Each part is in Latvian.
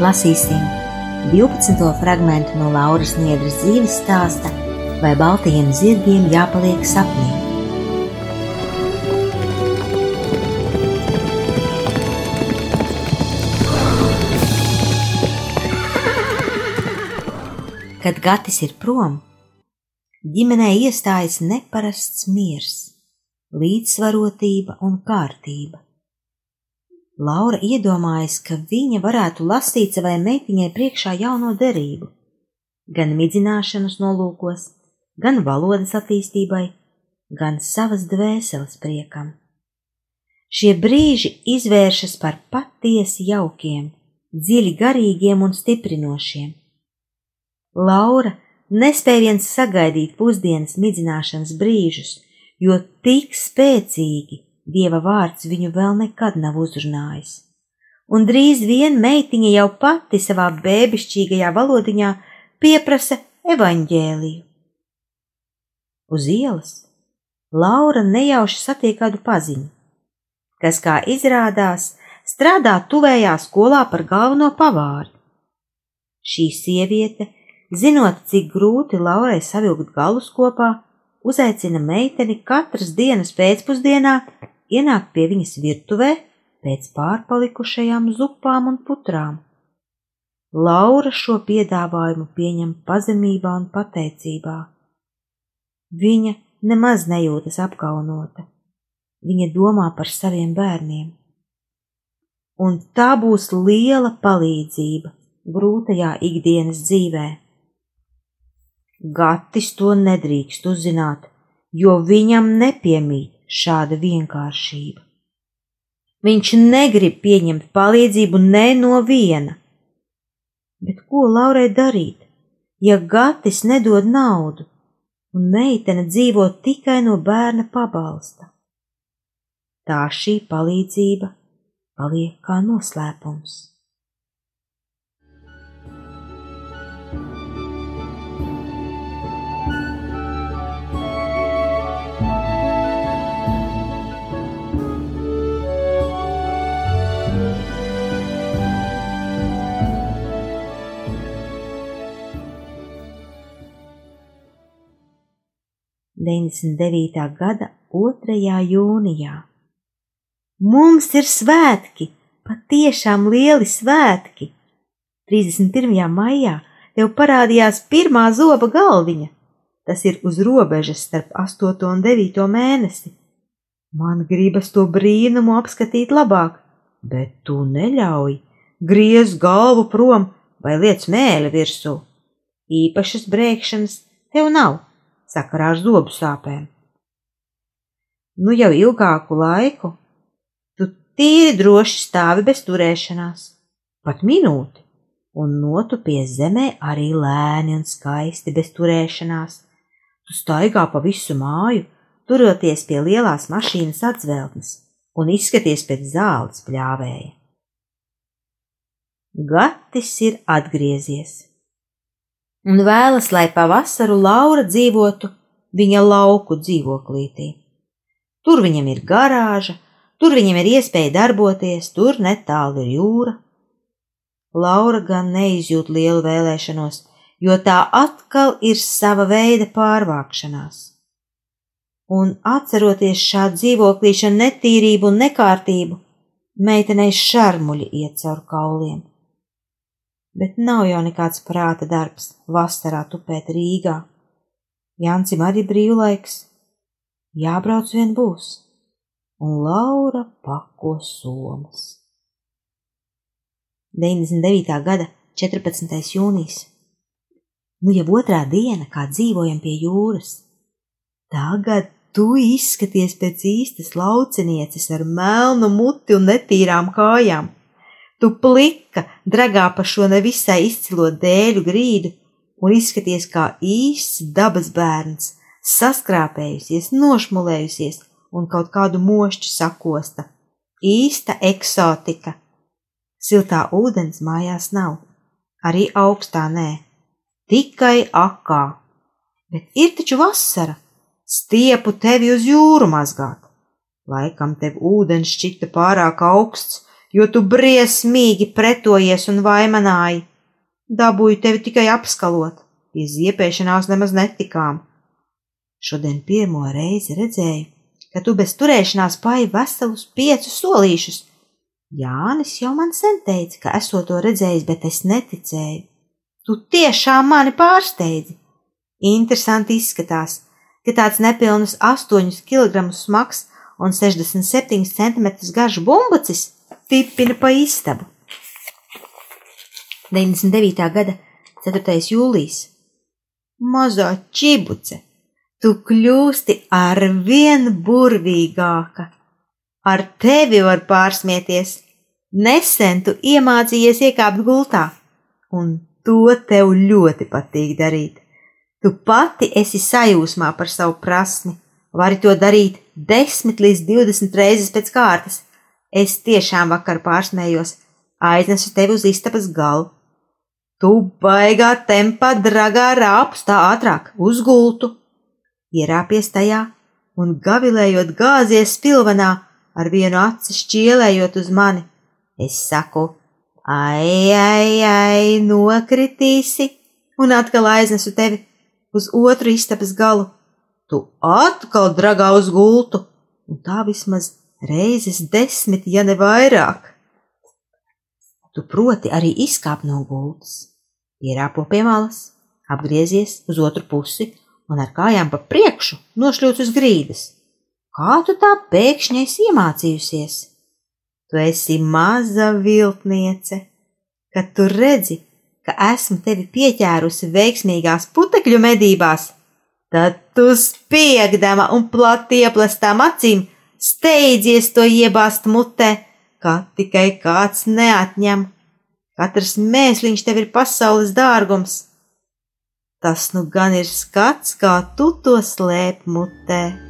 Lasīsim 12. fragment no Lauras Niedras dzīves stāsta, vai baltajiem zirgiem jāpaliek sapnī. Kad Gatis ir prom, ģimenē iestājas neparasts miers, līdzsvarotība un kārtība. Laura iedomājas, ka viņa varētu lasīt savai meitiņai priekšā jauno derību, gan midzināšanas nolūkos, gan valodas attīstībai, gan savas dvēseles priekam. Šie brīži izvēršas par patiesi jaukiem, dziļi garīgiem un stiprinošiem. Laura nespēja viens sagaidīt pusdienas midzināšanas brīžus, jo tik spēcīgi Dieva vārds viņu vēl nekad nav uzrunājis. Un drīz vien meitiņa jau pati savā bēbišķīgajā valodiņā pieprasa evaņģēliju. Uz ielas Laura nejauši satiek kādu paziņu, kas, kā izrādās, strādā tuvējā skolā par galveno pavāri. Šī sieviete, zinot, cik grūti Laurai savilkt galus kopā, uzaicina meiteni katras dienas pēcpusdienā ienākt pie viņas virtuvē pēc pārpalikušajām zupām un putrām. Laura šo piedāvājumu pieņem pazemībā un pateicībā. Viņa nemaz nejūtas apkaunota. Viņa domā par saviem bērniem. Un tā būs liela palīdzība grūtajā ikdienas dzīvē. Gatis to nedrīkst uzzināt, jo viņam nepiemīt šāda vienkāršība. Viņš negrib pieņemt palīdzību ne no viena. Bet ko Laurai darīt, ja Gatis nedod naudu un meitene dzīvo tikai no bērna pabalsta? Tā šī palīdzība paliek kā noslēpums. 99. gada 2. jūnijā. Mums ir svētki, patiešām lieli svētki! 31. maijā tev parādījās pirmā zoba galviņa. Tas ir uz robežas starp 8 un 9 mēnesi. Man gribas to brīnumu apskatīt labāk, bet tu neļauj. Griez galvu prom vai liec mēli virsū. Īpašas brēkšanas tev nav sakarā ar zobu sāpēm. Nu jau ilgāku laiku tu tīri droši stāvi bez turēšanās, pat minūti, un notupies zemē arī lēni un skaisti bez turēšanās. Tu staigā pa visu māju, turoties pie lielās mašīnas atzveltnes un izskaties pēc zāles pļāvēja. Gatis ir atgriezies un vēlas, lai pavasaru Laura dzīvotu viņa lauku dzīvoklītī. Tur viņam ir garāža, tur viņam ir iespēja darboties, tur netālu ir jūra. Laura gan neizjūt lielu vēlēšanos, jo tā atkal ir sava veida pārvākšanās. Un atceroties šādu dzīvoklīšanu netīrību un nekārtību, meitenei šarmuļi iet caur kauliem. Bet nav jau nekāds prāta darbs vasarā tupēt Rīgā. Jancim arī brīvlaiks, jābrauc vien būs, un Laura pako somas. 99. gada 14. jūnijas. Nu jau otrā diena, kā dzīvojam pie jūras. Tagad tu izskaties pēc īstas laucinieces ar melnu muti un netīrām kājām. Tu plika, dragā pa šo nevisai izcilo dēļu grīdu un izskaties kā īsts dabas bērns, saskrāpējusies, nošmulējusies un kaut kādu mošķu sakosta. Īsta eksotika. Siltā ūdens mājās nav, arī augstā nē, tikai akā. Bet ir taču vasara, stiepu tevi uz jūru mazgāt. Laikam tev ūdens šķita pārāk augsts, jo tu briesmīgi pretojies un vaimanāji. Dabūju tevi tikai apskalot, pie ziepēšanās nemaz netikām. Šodien pirmo reizi redzēju, ka tu bez turēšanās pai veselus piecus solīšus. Jānis jau man sen teica, ka esot to redzējis, bet es neticēju. Tu tiešām mani pārsteidzi. Interesanti izskatās, ka tāds nepilnus 8 kg smags un 67 cm garš bumbucis tipina pa istabu. 99. gada 4. jūlijas. Mazā čibuce, tu kļūsti ar vien burvīgāka. Ar tevi var pārsmieties. Nesen tu iemācījies iekāpt gultā, un to tev ļoti patīk darīt. Tu pati esi sajūsmā par savu prasmi, vari to darīt 10 līdz 20 reizes pēc kārtas Es tiešām vakar pārsmējos, aiznesu tevi uz istabas galu. Tu baigā tempā dragā rāpus tā ātrāk, uz gultu. Ierāpies tajā un gavilējot gāzies spilvenā, ar vienu aci šķielējot uz mani. Es saku, ai, ai, ai, nokritīsi, un atkal aiznesu tevi uz otru istabas galu. Tu atkal dragā uz gultu, un tā vismaz reizes desmit, ja ne vairāk. Tu proti arī izkāp no gultas, ierāpo pie malas, apgriezies uz otru pusi un ar kājām pa priekšu nošļūts uz grīdas. Kā tu tā pēkšņi esi iemācījusies? Tu esi maza viltniece, kad tu redzi, ka esmu tevi pieķērusi veiksmīgās putekļu medībās, tad tu spiegdama un plati ieplestām acīm steidzies to iebāzt mutē, kā tikai kāds neatņem. Katrs mēsliņš tev ir pasaules dārgums. Tas nu gan ir skats, kā tu to slēp mutē.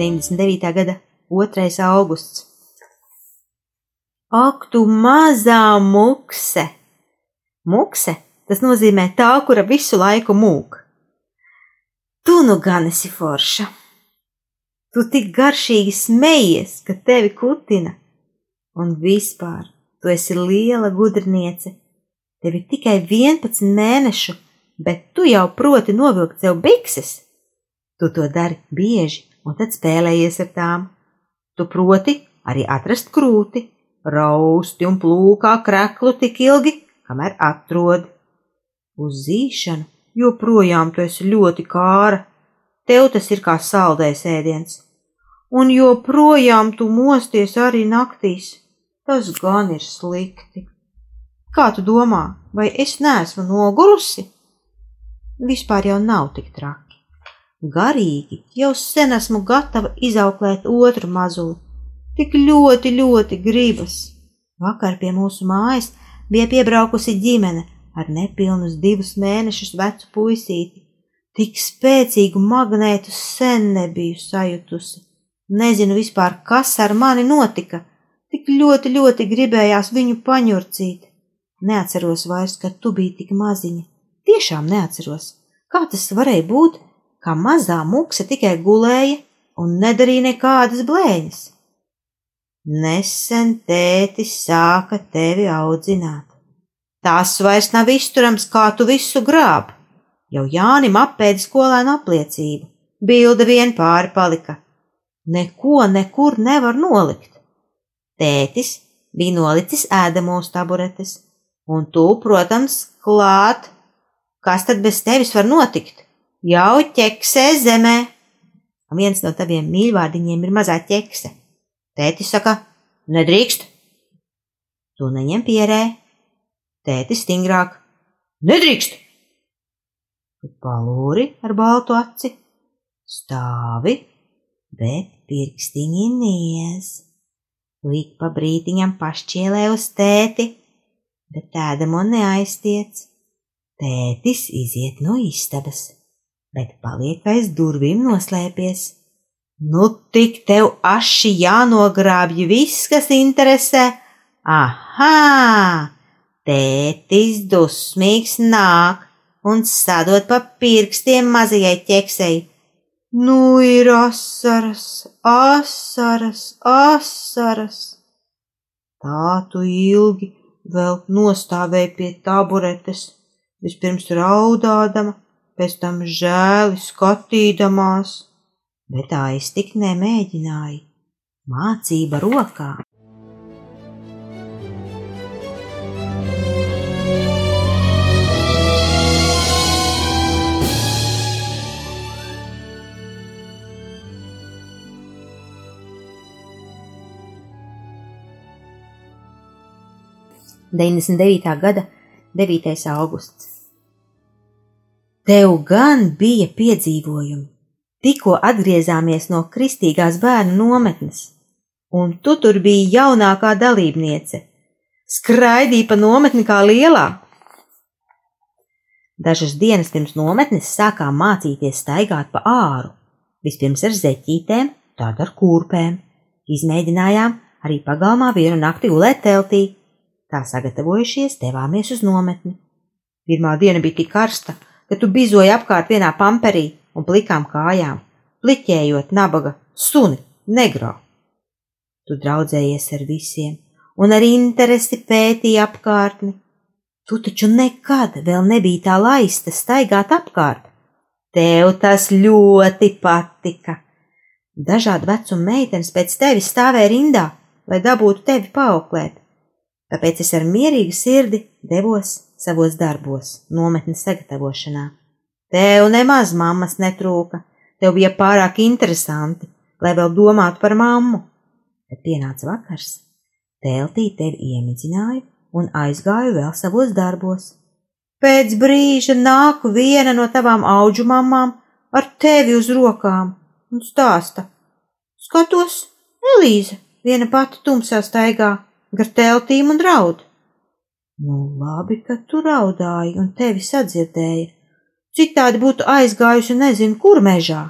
99. gada 2. augusts. Ak, tu mazā mukse! Mukse tas nozīmē tā, kura visu laiku mūk. Tu nu gan esi forša! Tu tik garšīgi smejies, ka tevi kutina, un vispār tu esi liela gudrniece. Tev ir tikai 11 mēnešu, bet tu jau proti novilkt sev bikses. Tu to dari bieži, un tad spēlējies ar tām. Tu proti arī atrast krūti, rausti un plūkā kreklu tik ilgi, kamēr atrod. Uz zīšanu joprojām tu esi ļoti kāra, tev tas ir kā saldējs ēdiens, un joprojām tu mosties arī naktīs. Tas gan ir slikti. Kā tu domā, vai es neesmu nogurusi? Vispār jau nav tik traki. Garīgi jau sen esmu gatava izauklēt otru mazuli. Tik ļoti, ļoti gribas. Vakar pie mūsu mājas bija piebraukusi ģimene ar nepilnus divus mēnešus vecu puisīti. Tik spēcīgu magnētu sen nebiju sajutusi. Nezinu vispār, kas ar mani notika. Tik ļoti, ļoti gribējās viņu paņurcīt. Neatceros vairs, ka tu biji tik maziņa. Tiešām neatceros. Kā tas varēja būt? Kā mazā mukse tikai gulēja un nedarīja nekādas blēņas. Nesen tētis sāka tevi audzināt. Tas vairs nav izturams, kā tu visu grāb. Jau Jānim apēdi skolēnu apliecību, bilde vien pāri palika. Neko nekur nevar nolikt. Tētis bija nolicis ēdamos taburetes, un tu, protams, klāt. Kas tad bez tevis var notikt? Jau ķeksē zemē. Un viens no taviem mīļvārdiņiem ir mazā ķekse. Tētis saka, nedrīkst. Tu neņem pierē. Tētis stingrāk, nedrīkst. Tu palūri ar baltu aci, stāvi, bet pirkstiņi niez. Līk pa brītiņam pašķielē uz tēti, bet tēdamo neaiztiec. Tētis iziet no istabas, bet paliek aiz durvīm noslēpies. Nu, tik tev aši jānogrābj viss, kas interesē. Aha! Tētis dusmīgs nāk un sadot pa pirkstiem mazajai ķeksei. Nu ir asaras, asaras, asaras. Tā tu ilgi vēl nostāvēji pie taburetes, vispirms raudādama, pēc tam žēli skatīdamās bet aiztikt nemēģināja. Mācība rokā. Deviņdesmit devītā gada 9. augusts. Tev gan bija piedzīvojumi, Tikko atgriezāmies no kristīgās bērnu nometnes, un tu tur biji jaunākā dalībniece. Skraidīja pa nometni kā lielā. Dažas dienas pirms nometnes sākām mācīties staigāt pa āru. Vispirms ar zeķītēm, tad ar kūrpēm. Izmēģinājām arī pagalmā vienu nakti gulēt teltī. Tā sagatavojušies, devāmies uz nometni. Pirmā diena bija tik karsta, ka tu bizoji apkārt vienā pamperī, un plikām kājām, pliķējot nabaga suni, negro. Tu draudzējies ar visiem un ar interesi pētīji apkārtni. Tu taču nekad vēl nebija tā laista staigāt apkārt. Tev tas ļoti patika. Dažādu vecumu meitenes pēc tevis stāvēja rindā, lai dabūtu tevi paauklēt. Tāpēc es ar mierīgu sirdi devos savos darbos, nometnes sagatavošanā. Tev nemaz mammas netrūka, tev bija pārāk interesanti, lai vēl domātu par mammu. Kad pienāca vakars, teltī tevi iemidzināju un aizgāju vēl savos darbos. Pēc brīža nāku viena no tavām auģu mamām ar tevi uz rokām un stāsta. Skatos, Elīze, viena pati tumsā staigā gar teltīm un raud. Nu, labi, ka tu raudāji un tevi sadzirdēja citādi būtu aizgājusi nezinu kur mežā.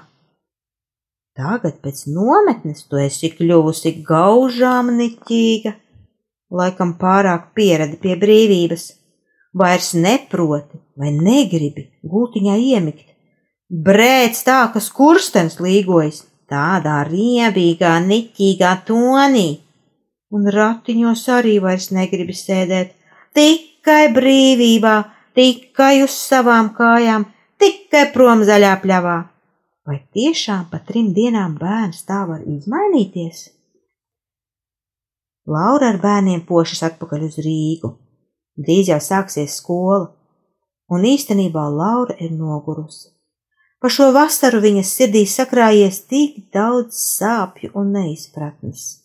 Tagad pēc nometnes tu esi kļuvusi gaužām niķīga, laikam pārāk pieradi pie brīvības, vairs neproti vai negribi gultiņā iemigt. Brēc tā, ka skurstens līgojas tādā riebīgā, niķīgā tonī, un ratiņos arī vairs negribi sēdēt, tikai brīvībā, tikai uz savām kājām, tikai prom zaļā pļavā. Vai tiešām pa trim dienām bērns tā var izmainīties? Laura ar bērniem pošas atpakaļ uz Rīgu. Drīz jau sāksies skola, un īstenībā Laura ir nogurusi. Pa šo vasaru viņas sirdī sakrājies tik daudz sāpju un neizpratnes.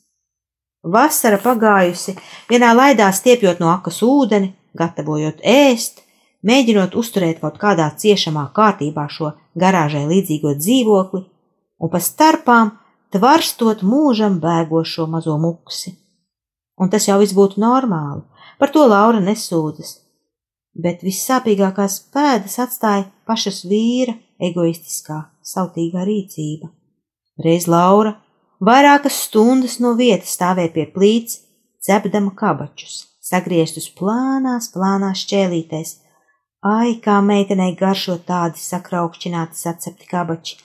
Vasara pagājusi, vienā laidā stiepjot no akas ūdeni, gatavojot ēst, mēģinot uzturēt kaut kādā ciešamā kārtībā šo garāžai līdzīgo dzīvokli, un pa starpām tvarstot mūžam bēgošo mazo muksi. Un tas jau viss būtu normāli, par to Laura nesūdzas, bet vissāpīgākās pēdas atstāja pašas vīra egoistiskā, sautīgā rīcība. Reiz Laura vairākas stundas no vietas stāvēja pie plīts, cepdama kabačus, sagrieztus plānās, plānās šķēlītēs, Ai, kā meitenei garšo tādi sakraukšķināti sacepti kabači.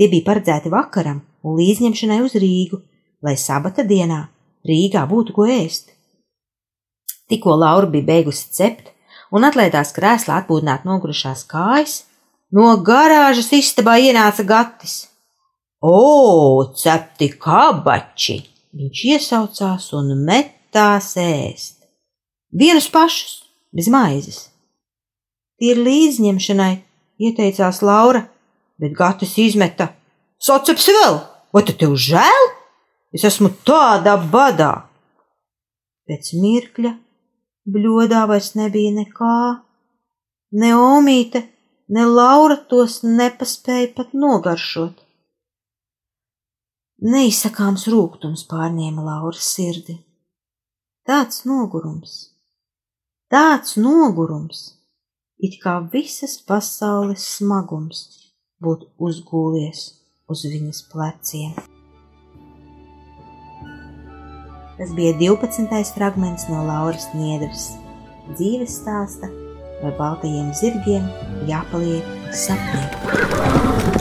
Tie bija paredzēti vakaram un līdzņemšanai uz Rīgu, lai sabata dienā Rīgā būtu ko ēst. Tikko Laura bija beigusi cept un atlaidās krēslā atpūtināt nogurušās kājas, no garāžas istabā ienāca Gatis. O, cepti kabači! Viņš iesaucās un metās ēst. Vienus pašus, bez maizes. Tie ir līdzņemšanai, ieteicās Laura, bet Gatis izmeta. Sacepsi vēl, vai tu tev žēl? Es esmu tādā badā. Pēc mirkļa bļodā vairs nebija nekā. Ne omīte, ne Laura tos nepaspēja pat nogaršot. Neizsakāms rūkums pārņēma Lauras sirdi. Tāds nogurums, tāds nogurums, it kā visas pasaules smagums būtu uzgūlies uz viņas pleciem. Tas bija 12. fragments no Lauras Niedras dzīves stāsta, vai baltajiem zirgiem jāpaliek sapnī.